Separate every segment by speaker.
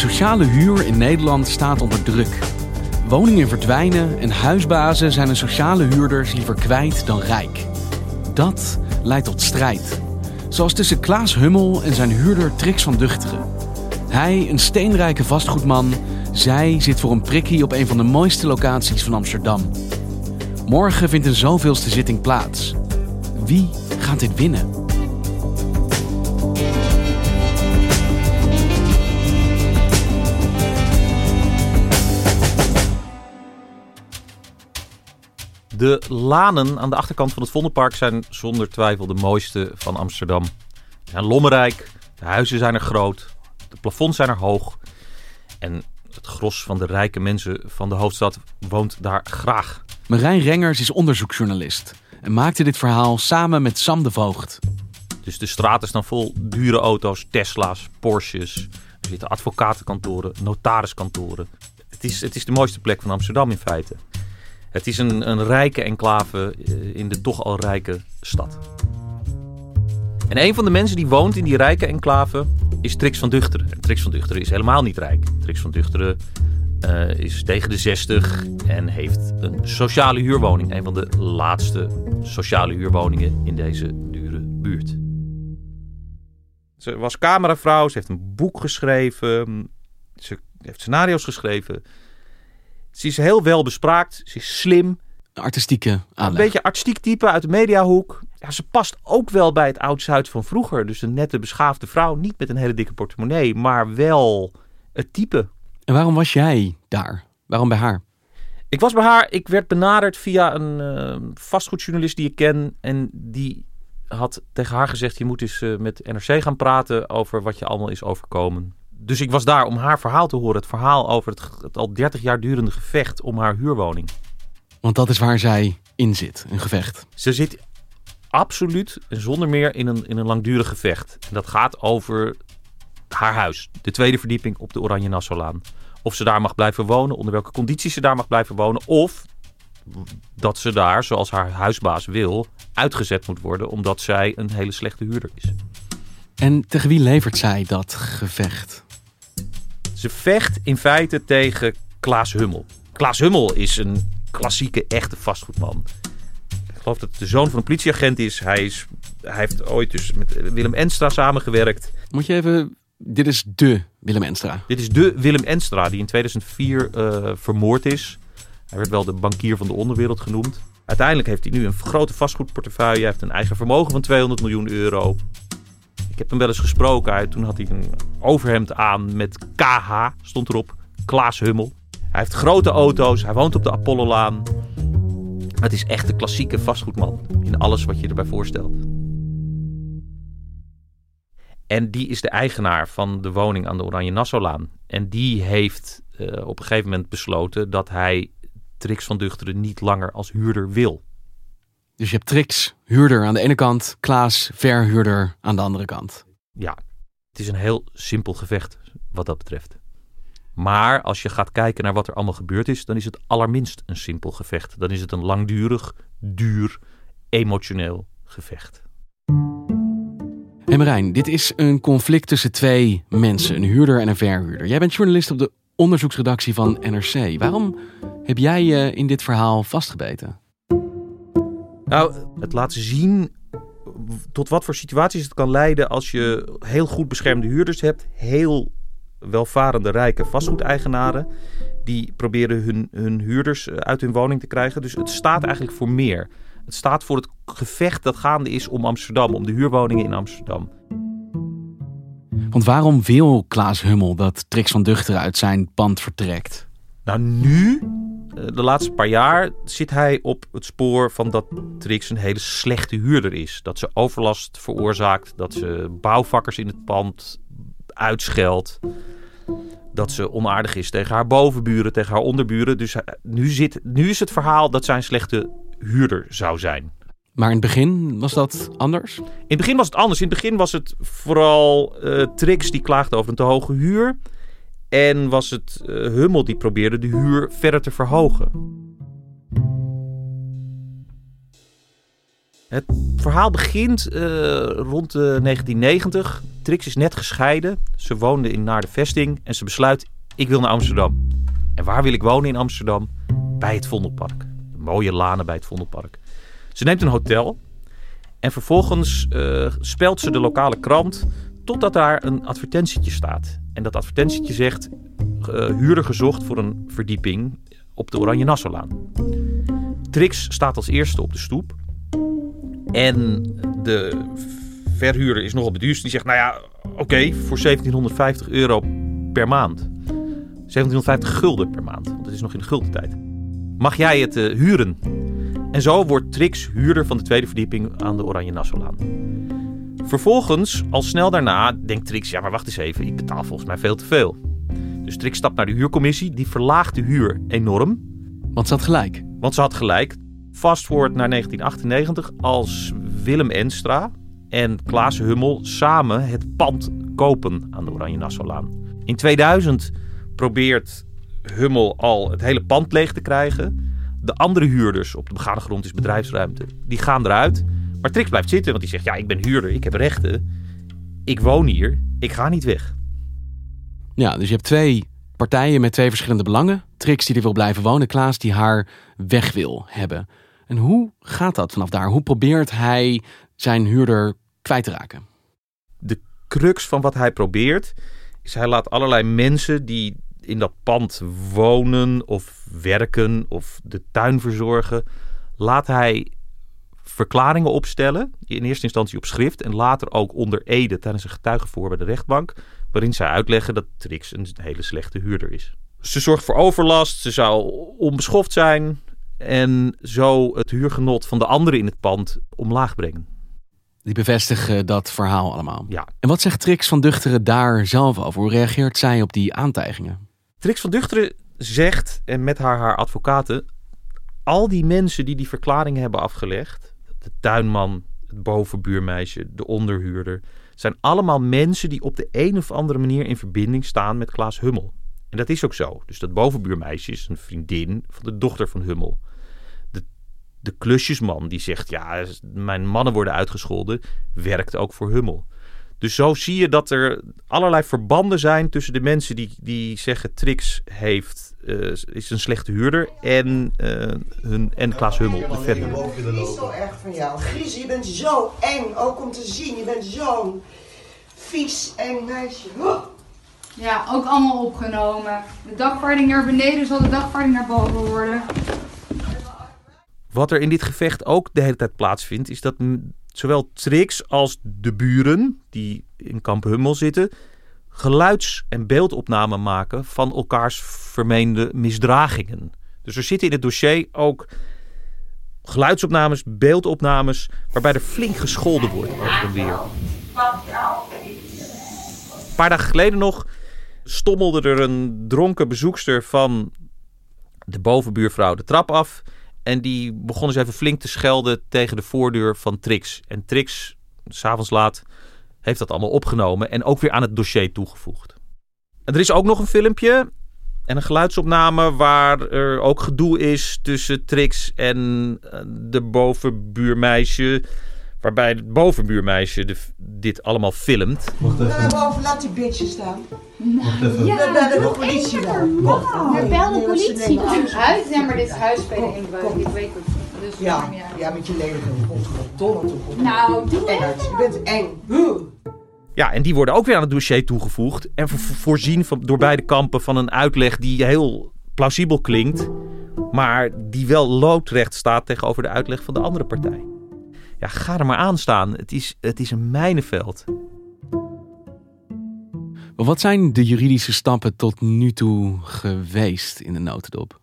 Speaker 1: Sociale huur in Nederland staat onder druk. Woningen verdwijnen en huisbazen zijn de sociale huurders liever kwijt dan rijk. Dat leidt tot strijd. Zoals tussen Klaas Hummel en zijn huurder Trix van Duchteren. Hij, een steenrijke vastgoedman, zij zit voor een prikkie op een van de mooiste locaties van Amsterdam. Morgen vindt een zoveelste zitting plaats. Wie gaat dit winnen?
Speaker 2: De lanen aan de achterkant van het Vondelpark zijn zonder twijfel de mooiste van Amsterdam. Ze zijn lommerrijk, de huizen zijn er groot, de plafonds zijn er hoog. En het gros van de rijke mensen van de hoofdstad woont daar graag.
Speaker 1: Marijn Rengers is onderzoeksjournalist en maakte dit verhaal samen met Sam de Voogd.
Speaker 2: Dus de straten staan vol dure auto's, Tesla's, Porsches. Er zitten advocatenkantoren, notariskantoren. Het is, het is de mooiste plek van Amsterdam in feite. Het is een, een rijke enclave eh, in de toch al rijke stad. En een van de mensen die woont in die rijke enclave is Trix van Duchteren. En Trix van Duchteren is helemaal niet rijk. Trix van Duchteren uh, is tegen de 60 en heeft een sociale huurwoning. Een van de laatste sociale huurwoningen in deze dure buurt. Ze was cameravrouw, ze heeft een boek geschreven, ze heeft scenario's geschreven. Ze is heel wel bespraakt, ze is slim.
Speaker 1: Een artistieke aanleg.
Speaker 2: Een beetje artistiek type uit de mediahoek. Ja, ze past ook wel bij het oud-Zuid van vroeger. Dus een nette, beschaafde vrouw. Niet met een hele dikke portemonnee, maar wel het type.
Speaker 1: En waarom was jij daar? Waarom bij haar?
Speaker 2: Ik was bij haar. Ik werd benaderd via een uh, vastgoedjournalist die ik ken. En die had tegen haar gezegd: Je moet eens uh, met NRC gaan praten over wat je allemaal is overkomen. Dus ik was daar om haar verhaal te horen. Het verhaal over het, het al 30 jaar durende gevecht om haar huurwoning.
Speaker 1: Want dat is waar zij in zit, een gevecht.
Speaker 2: Ze zit absoluut zonder meer in een, in een langdurig gevecht. En dat gaat over haar huis. De tweede verdieping op de Oranje Nassaulaan. Of ze daar mag blijven wonen, onder welke condities ze daar mag blijven wonen. Of dat ze daar, zoals haar huisbaas wil, uitgezet moet worden omdat zij een hele slechte huurder is.
Speaker 1: En tegen wie levert zij dat gevecht?
Speaker 2: Ze vecht in feite tegen Klaas Hummel. Klaas Hummel is een klassieke, echte vastgoedman. Ik geloof dat het de zoon van een politieagent is. Hij, is, hij heeft ooit dus met Willem Enstra samengewerkt.
Speaker 1: Moet je even... Dit is de Willem Enstra.
Speaker 2: Dit is de Willem Enstra die in 2004 uh, vermoord is. Hij werd wel de bankier van de onderwereld genoemd. Uiteindelijk heeft hij nu een grote vastgoedportefeuille. Hij heeft een eigen vermogen van 200 miljoen euro. Ik heb hem wel eens gesproken. Toen had hij een overhemd aan met KH, stond erop. Klaas Hummel. Hij heeft grote auto's. Hij woont op de Apollolaan. Het is echt een klassieke vastgoedman. In alles wat je erbij voorstelt. En die is de eigenaar van de woning aan de Oranje Nassaulaan. En die heeft uh, op een gegeven moment besloten dat hij Trix van Duchteren niet langer als huurder wil.
Speaker 1: Dus je hebt Trix, huurder aan de ene kant, Klaas, verhuurder aan de andere kant.
Speaker 2: Ja, het is een heel simpel gevecht wat dat betreft. Maar als je gaat kijken naar wat er allemaal gebeurd is, dan is het allerminst een simpel gevecht. Dan is het een langdurig, duur, emotioneel gevecht.
Speaker 1: Hey Marijn, dit is een conflict tussen twee mensen, een huurder en een verhuurder. Jij bent journalist op de onderzoeksredactie van NRC. Waarom heb jij je in dit verhaal vastgebeten?
Speaker 2: Nou, het laat zien tot wat voor situaties het kan leiden als je heel goed beschermde huurders hebt, heel welvarende rijke vastgoedeigenaren. Die proberen hun, hun huurders eh, uit hun woning te krijgen. Dus het staat eigenlijk voor meer. Het staat voor het gevecht dat gaande is om Amsterdam, om de huurwoningen in Amsterdam.
Speaker 1: Want waarom wil Klaas Hummel dat Trix van Duchteren uit zijn pand vertrekt?
Speaker 2: Nou, nu eh, de laatste paar jaar zit hij op het spoor van dat Trix een hele slechte huurder is. Dat ze overlast veroorzaakt, dat ze bouwvakkers in het pand uitscheldt. Dat ze onaardig is tegen haar bovenburen, tegen haar onderburen. Dus nu, zit, nu is het verhaal dat zij een slechte huurder zou zijn.
Speaker 1: Maar in het begin was dat anders? In
Speaker 2: het begin was het anders. In het begin was het vooral uh, Trix die klaagde over een te hoge huur. En was het uh, Hummel die probeerde de huur verder te verhogen. Het verhaal begint uh, rond de 1990. Trix is net gescheiden. Ze woonde in Naar de Vesting en ze besluit: ik wil naar Amsterdam. En waar wil ik wonen in Amsterdam? Bij het Vondelpark. De mooie lanen bij het Vondelpark. Ze neemt een hotel en vervolgens uh, spelt ze de lokale krant totdat daar een advertentietje staat. En dat advertentietje zegt: uh, huurder gezocht voor een verdieping op de Oranje Nassaulaan. Trix staat als eerste op de stoep. En de verhuurder is nogal beduurd. Die zegt: Nou ja, oké, voor 1750 euro per maand. 1750 gulden per maand, want het is nog in de guldentijd. Mag jij het uh, huren? En zo wordt Trix huurder van de tweede verdieping aan de Oranje Nassaulaan. Vervolgens, al snel daarna, denkt Trix: ja, maar wacht eens even, ik betaal volgens mij veel te veel. Dus Trix stapt naar de huurcommissie, die verlaagt de huur enorm.
Speaker 1: Want ze had gelijk.
Speaker 2: Want ze had gelijk. Fast forward naar 1998, als Willem Enstra en Klaas Hummel samen het pand kopen aan de Oranje Nassaulaan. In 2000 probeert Hummel al het hele pand leeg te krijgen. De andere huurders op de begane grond is bedrijfsruimte. Die gaan eruit. Maar Trix blijft zitten, want die zegt: Ja, ik ben huurder, ik heb rechten. Ik woon hier, ik ga niet weg.
Speaker 1: Ja, dus je hebt twee partijen met twee verschillende belangen. Trix die er wil blijven wonen, Klaas die haar weg wil hebben. En hoe gaat dat vanaf daar? Hoe probeert hij zijn huurder kwijt te raken?
Speaker 2: De crux van wat hij probeert is hij laat allerlei mensen die in dat pand wonen of werken of de tuin verzorgen, laat hij verklaringen opstellen. In eerste instantie op schrift en later ook onder ede tijdens een getuigenvoor bij de rechtbank. Waarin zij uitleggen dat Trix een hele slechte huurder is. Ze zorgt voor overlast, ze zou onbeschoft zijn en zo het huurgenot van de anderen in het pand omlaag brengen.
Speaker 1: Die bevestigen dat verhaal allemaal.
Speaker 2: Ja.
Speaker 1: En wat zegt Trix van Duchteren daar zelf over? Hoe reageert zij op die aantijgingen?
Speaker 2: Trix van Duchteren zegt, en met haar haar advocaten, al die mensen die die verklaringen hebben afgelegd, de tuinman, het bovenbuurmeisje, de onderhuurder, zijn allemaal mensen die op de een of andere manier in verbinding staan met Klaas Hummel. En dat is ook zo. Dus dat bovenbuurmeisje is een vriendin van de dochter van Hummel. De, de klusjesman die zegt, ja, mijn mannen worden uitgescholden, werkt ook voor Hummel. Dus zo zie je dat er allerlei verbanden zijn tussen de mensen die, die zeggen Trix heeft, uh, is een slechte huurder en, uh, hun, en Klaas Hummel, de verhuurder.
Speaker 3: Het is zo erg van jou. Gries, je bent zo eng, ook om te zien. Je bent zo'n vies eng meisje.
Speaker 4: Ja, ook allemaal opgenomen. De dagvaarding naar beneden zal de dagvaarding naar boven worden.
Speaker 2: Wat er in dit gevecht ook de hele tijd plaatsvindt, is dat zowel Trix als de buren die in Kamp Hummel zitten, geluids- en beeldopname maken van elkaars vermeende misdragingen. Dus er zitten in het dossier ook geluidsopnames, beeldopnames, waarbij er flink gescholden wordt over en weer. Een paar dagen geleden nog stommelde er een dronken bezoekster van de bovenbuurvrouw de trap af. En die begon eens even flink te schelden tegen de voordeur van Trix. En Trix, s'avonds laat, heeft dat allemaal opgenomen en ook weer aan het dossier toegevoegd. En er is ook nog een filmpje en een geluidsopname waar er ook gedoe is tussen Trix en eh, de bovenbuurmeisje. Waarbij het bovenbuurmeisje de, dit allemaal filmt.
Speaker 3: Wacht even. boven, laat die bitch staan.
Speaker 4: Wacht even. Ja,
Speaker 3: we bellen de politie dan. Kom.
Speaker 4: We bellen de politie. Huis, ja, maar dit is huisspelen in Ik weet het. Dus
Speaker 3: ja, ja, met je lelijke
Speaker 4: Nou, doe
Speaker 3: het. Je bent eng.
Speaker 2: Ja, en die worden ook weer aan het dossier toegevoegd. En voorzien van, door beide kampen van een uitleg die heel plausibel klinkt. Maar die wel loodrecht staat tegenover de uitleg van de andere partij ja, ga er maar aan staan. Het is, het is een mijnenveld.
Speaker 1: Wat zijn de juridische stappen tot nu toe geweest in de notendop?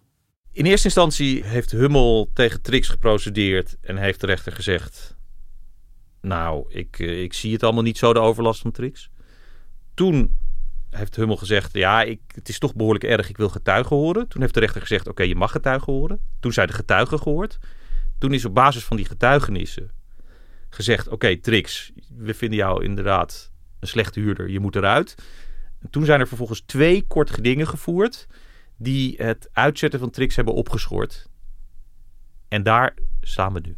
Speaker 2: In eerste instantie heeft Hummel tegen Trix geprocedeerd en heeft de rechter gezegd: Nou, ik, eh, ik zie het allemaal niet zo, de overlast van Trix. Toen heeft Hummel gezegd: Ja, ik, het is toch behoorlijk erg, ik wil getuigen horen. Toen heeft de rechter gezegd: Oké, je mag getuigen horen. Toen zijn de getuigen gehoord. Toen is op basis van die getuigenissen gezegd: Oké, Trix, we vinden jou inderdaad een slechte huurder, je moet eruit. En toen zijn er vervolgens twee kort gedingen gevoerd die het uitzetten van Trix hebben opgeschort. En daar staan we nu.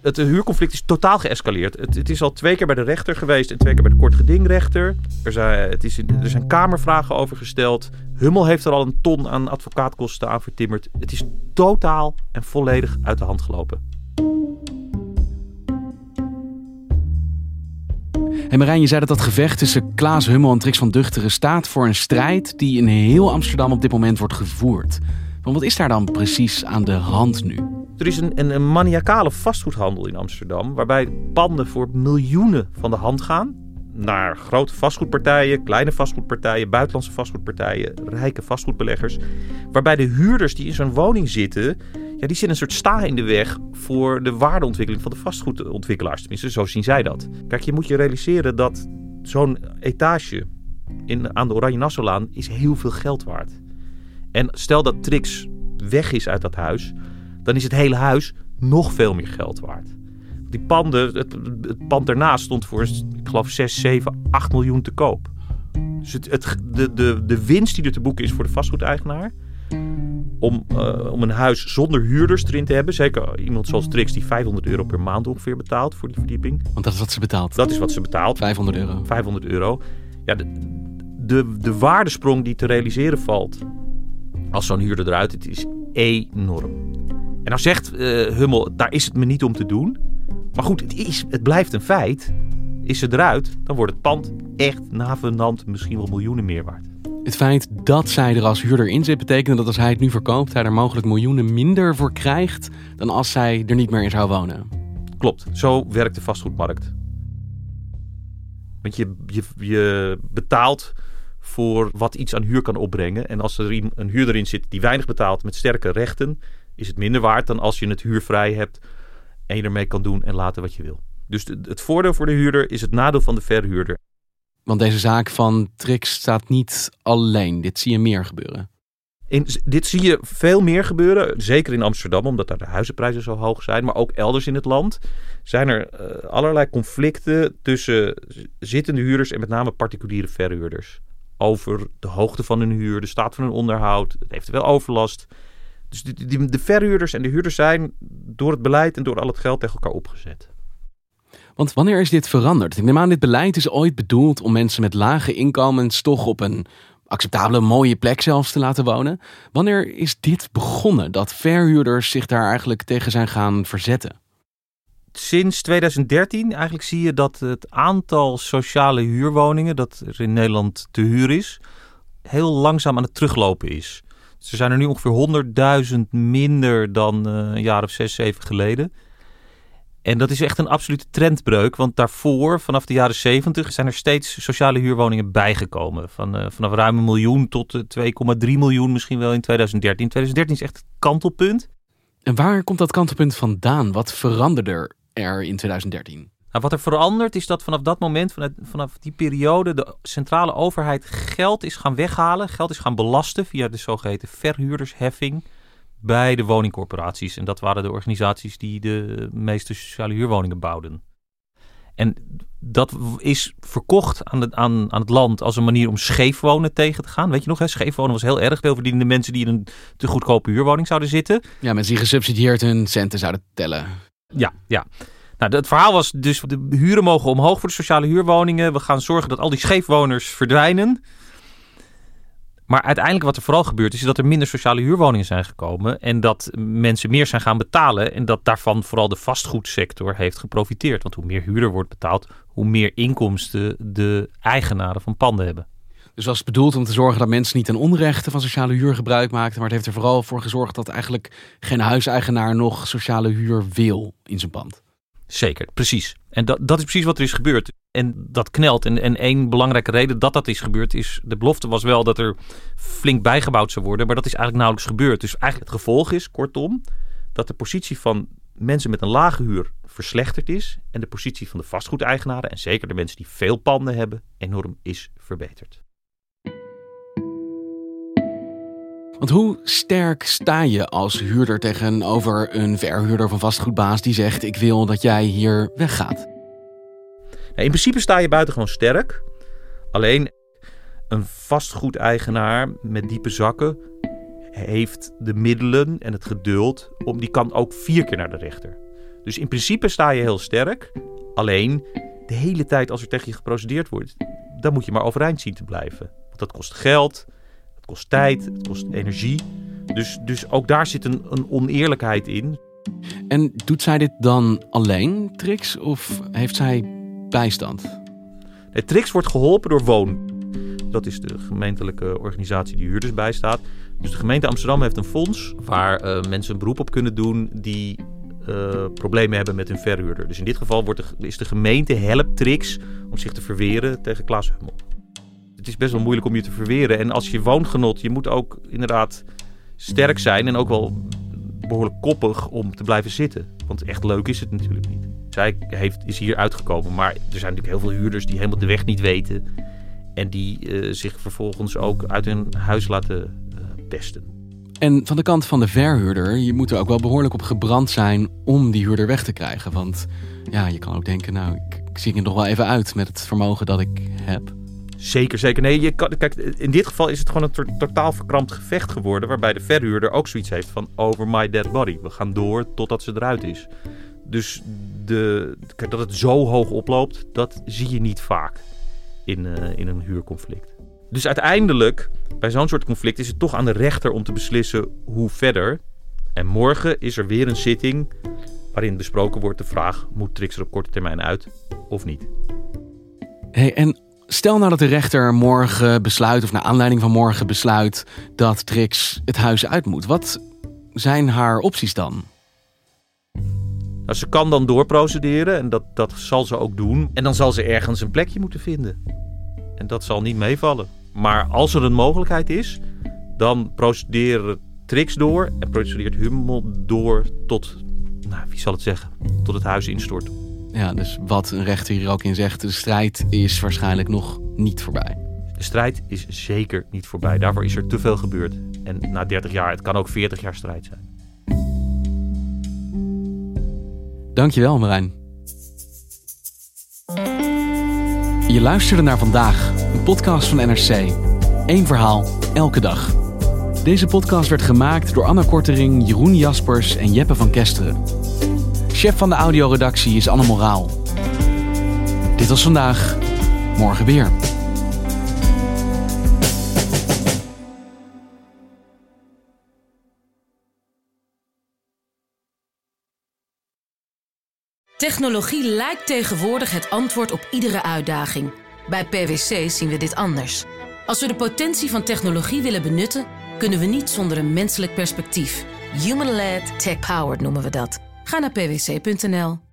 Speaker 2: Het huurconflict is totaal geëscaleerd. Het, is al twee keer bij de rechter geweest en twee keer bij de kortgedingrechter. Er zijn, het is, er zijn kamervragen over gesteld. Hummel heeft er al een ton aan advocaatkosten aan vertimmerd. Het is totaal en volledig uit de hand gelopen.
Speaker 1: En Marijn, je zei dat dat gevecht tussen Klaas Hummel en Trix van Duchteren staat voor een strijd die in heel Amsterdam op dit moment wordt gevoerd. Maar wat is daar dan precies aan de hand nu?
Speaker 2: Er is een, een, een maniacale vastgoedhandel in Amsterdam, waarbij panden voor miljoenen van de hand gaan. Naar grote vastgoedpartijen, kleine vastgoedpartijen, buitenlandse vastgoedpartijen, rijke vastgoedbeleggers. Waarbij de huurders die in zo'n woning zitten, ja, die zitten een soort sta in de weg voor de waardeontwikkeling van de vastgoedontwikkelaars. Tenminste, zo zien zij dat. Kijk, je moet je realiseren dat zo'n etage in, aan de Oranje Nassaulaan is heel veel geld waard. En stel dat Trix weg is uit dat huis, dan is het hele huis nog veel meer geld waard. Die panden, het, het pand daarnaast stond voor, ik geloof, 6, 7, 8 miljoen te koop. Dus het, het, de, de, de winst die er te boeken is voor de vastgoedeigenaar, om, uh, om een huis zonder huurders erin te hebben. Zeker iemand zoals Trix die 500 euro per maand ongeveer betaalt voor die verdieping.
Speaker 1: Want dat is wat ze betaalt.
Speaker 2: Dat is wat ze betaalt.
Speaker 1: 500 euro.
Speaker 2: 500 euro. Ja, de, de, de waardesprong die te realiseren valt als zo'n huurder eruit het is enorm. En nou zegt uh, Hummel, daar is het me niet om te doen. Maar goed, het, is, het blijft een feit. Is ze eruit, dan wordt het pand echt navenant misschien wel miljoenen meer waard.
Speaker 1: Het feit dat zij er als huurder in zit, betekent dat als hij het nu verkoopt, hij er mogelijk miljoenen minder voor krijgt dan als zij er niet meer in zou wonen.
Speaker 2: Klopt, zo werkt de vastgoedmarkt. Want je, je, je betaalt voor wat iets aan huur kan opbrengen. En als er een huurder in zit die weinig betaalt met sterke rechten, is het minder waard dan als je het huurvrij hebt en je ermee kan doen en laten wat je wil. Dus het voordeel voor de huurder is het nadeel van de verhuurder.
Speaker 1: Want deze zaak van Trix staat niet alleen. Dit zie je meer gebeuren.
Speaker 2: In, dit zie je veel meer gebeuren. Zeker in Amsterdam, omdat daar de huizenprijzen zo hoog zijn. Maar ook elders in het land zijn er uh, allerlei conflicten tussen zittende huurders en met name particuliere verhuurders. Over de hoogte van hun huur, de staat van hun onderhoud, eventueel overlast. Dus de, de, de verhuurders en de huurders zijn door het beleid en door al het geld tegen elkaar opgezet.
Speaker 1: Want wanneer is dit veranderd? Ik neem aan, dit beleid is ooit bedoeld om mensen met lage inkomens toch op een acceptabele, mooie plek zelfs te laten wonen. Wanneer is dit begonnen, dat verhuurders zich daar eigenlijk tegen zijn gaan verzetten?
Speaker 2: Sinds 2013 eigenlijk zie je dat het aantal sociale huurwoningen dat er in Nederland te huur is, heel langzaam aan het teruglopen is. Dus er zijn er nu ongeveer 100.000 minder dan een jaar of zes, zeven geleden. En dat is echt een absolute trendbreuk. Want daarvoor, vanaf de jaren 70, zijn er steeds sociale huurwoningen bijgekomen. Van, uh, vanaf ruim een miljoen tot 2,3 miljoen misschien wel in 2013. 2013 is echt het kantelpunt.
Speaker 1: En waar komt dat kantelpunt vandaan? Wat veranderde er in 2013?
Speaker 2: Nou, wat er verandert is dat vanaf dat moment, vanaf die periode, de centrale overheid geld is gaan weghalen. Geld is gaan belasten via de zogeheten verhuurdersheffing bij de woningcorporaties. En dat waren de organisaties die de meeste sociale huurwoningen bouwden. En dat is verkocht aan, de, aan, aan het land als een manier om scheefwonen tegen te gaan. Weet je nog, hè? scheefwonen was heel erg veel verdienende mensen die in een te goedkope huurwoning zouden zitten.
Speaker 1: Ja, mensen die gesubsidieerd hun centen zouden tellen.
Speaker 2: Ja, ja. Nou, het verhaal was dus de huren mogen omhoog voor de sociale huurwoningen. We gaan zorgen dat al die scheefwoners verdwijnen. Maar uiteindelijk wat er vooral gebeurt is dat er minder sociale huurwoningen zijn gekomen. En dat mensen meer zijn gaan betalen. En dat daarvan vooral de vastgoedsector heeft geprofiteerd. Want hoe meer huurder wordt betaald, hoe meer inkomsten de eigenaren van panden hebben.
Speaker 1: Dus was het bedoeld om te zorgen dat mensen niet ten onrechte van sociale huur gebruik maakten. Maar het heeft er vooral voor gezorgd dat eigenlijk geen huiseigenaar nog sociale huur wil in zijn pand.
Speaker 2: Zeker, precies. En dat, dat is precies wat er is gebeurd. En dat knelt. En, en één belangrijke reden dat dat is gebeurd is... de belofte was wel dat er flink bijgebouwd zou worden... maar dat is eigenlijk nauwelijks gebeurd. Dus eigenlijk het gevolg is, kortom... dat de positie van mensen met een lage huur verslechterd is... en de positie van de vastgoedeigenaren... en zeker de mensen die veel panden hebben... enorm is verbeterd.
Speaker 1: Want hoe sterk sta je als huurder tegenover een verhuurder of vastgoedbaas die zegt: Ik wil dat jij hier weggaat?
Speaker 2: in principe sta je buitengewoon sterk. Alleen een vastgoedeigenaar met diepe zakken heeft de middelen en het geduld om die kan ook vier keer naar de rechter. Dus in principe sta je heel sterk. Alleen de hele tijd als er tegen je geprocedeerd wordt, dan moet je maar overeind zien te blijven. Want dat kost geld, het kost tijd, het kost energie. Dus, dus ook daar zit een, een oneerlijkheid in.
Speaker 1: En doet zij dit dan alleen, Trix, of heeft zij bijstand?
Speaker 2: Trix wordt geholpen door Woon. Dat is de gemeentelijke organisatie die huurders bijstaat. Dus de gemeente Amsterdam heeft een fonds waar uh, mensen een beroep op kunnen doen die uh, problemen hebben met hun verhuurder. Dus in dit geval wordt de, is de gemeente helpt Trix om zich te verweren tegen Klaas Hummel. Het is best wel moeilijk om je te verweren. En als je woongenot, je moet ook inderdaad sterk zijn en ook wel behoorlijk koppig om te blijven zitten. Want echt leuk is het natuurlijk niet. Zij heeft, is hier uitgekomen, maar er zijn natuurlijk heel veel huurders die helemaal de weg niet weten. En die uh, zich vervolgens ook uit hun huis laten uh, pesten.
Speaker 1: En van de kant van de verhuurder, je moet er ook wel behoorlijk op gebrand zijn om die huurder weg te krijgen. Want ja, je kan ook denken, nou, ik, ik zie er nog wel even uit met het vermogen dat ik heb.
Speaker 2: Zeker, zeker. Nee, je kijk, in dit geval is het gewoon een totaal verkrampt gevecht geworden. Waarbij de verhuurder ook zoiets heeft van over my dead body. We gaan door totdat ze eruit is. Dus de, dat het zo hoog oploopt, dat zie je niet vaak in, uh, in een huurconflict. Dus uiteindelijk, bij zo'n soort conflict, is het toch aan de rechter om te beslissen hoe verder. En morgen is er weer een zitting waarin besproken wordt de vraag: moet Trix er op korte termijn uit of niet?
Speaker 1: Hey, en Stel nou dat de rechter morgen besluit, of naar aanleiding van morgen besluit, dat Trix het huis uit moet. Wat zijn haar opties dan?
Speaker 2: Nou, ze kan dan doorprocederen en dat, dat zal ze ook doen. En dan zal ze ergens een plekje moeten vinden. En dat zal niet meevallen. Maar als er een mogelijkheid is, dan procederen Trix door en procedeert Hummel door tot, nou, wie zal het zeggen, tot het huis instort.
Speaker 1: Ja, dus wat een rechter hier ook in zegt, de strijd is waarschijnlijk nog niet voorbij.
Speaker 2: De strijd is zeker niet voorbij. Daarvoor is er te veel gebeurd. En na 30 jaar, het kan ook 40 jaar strijd zijn.
Speaker 1: Dankjewel, Marijn. Je luisterde naar vandaag, een podcast van NRC. Eén verhaal, elke dag. Deze podcast werd gemaakt door Anna Kortering, Jeroen Jaspers en Jeppe van Kesteren. Chef van de audioredactie is Anne Moraal. Dit was vandaag, morgen weer.
Speaker 5: Technologie lijkt tegenwoordig het antwoord op iedere uitdaging. Bij PwC zien we dit anders. Als we de potentie van technologie willen benutten, kunnen we niet zonder een menselijk perspectief. Human-led, tech-powered noemen we dat. Ga naar pwc.nl.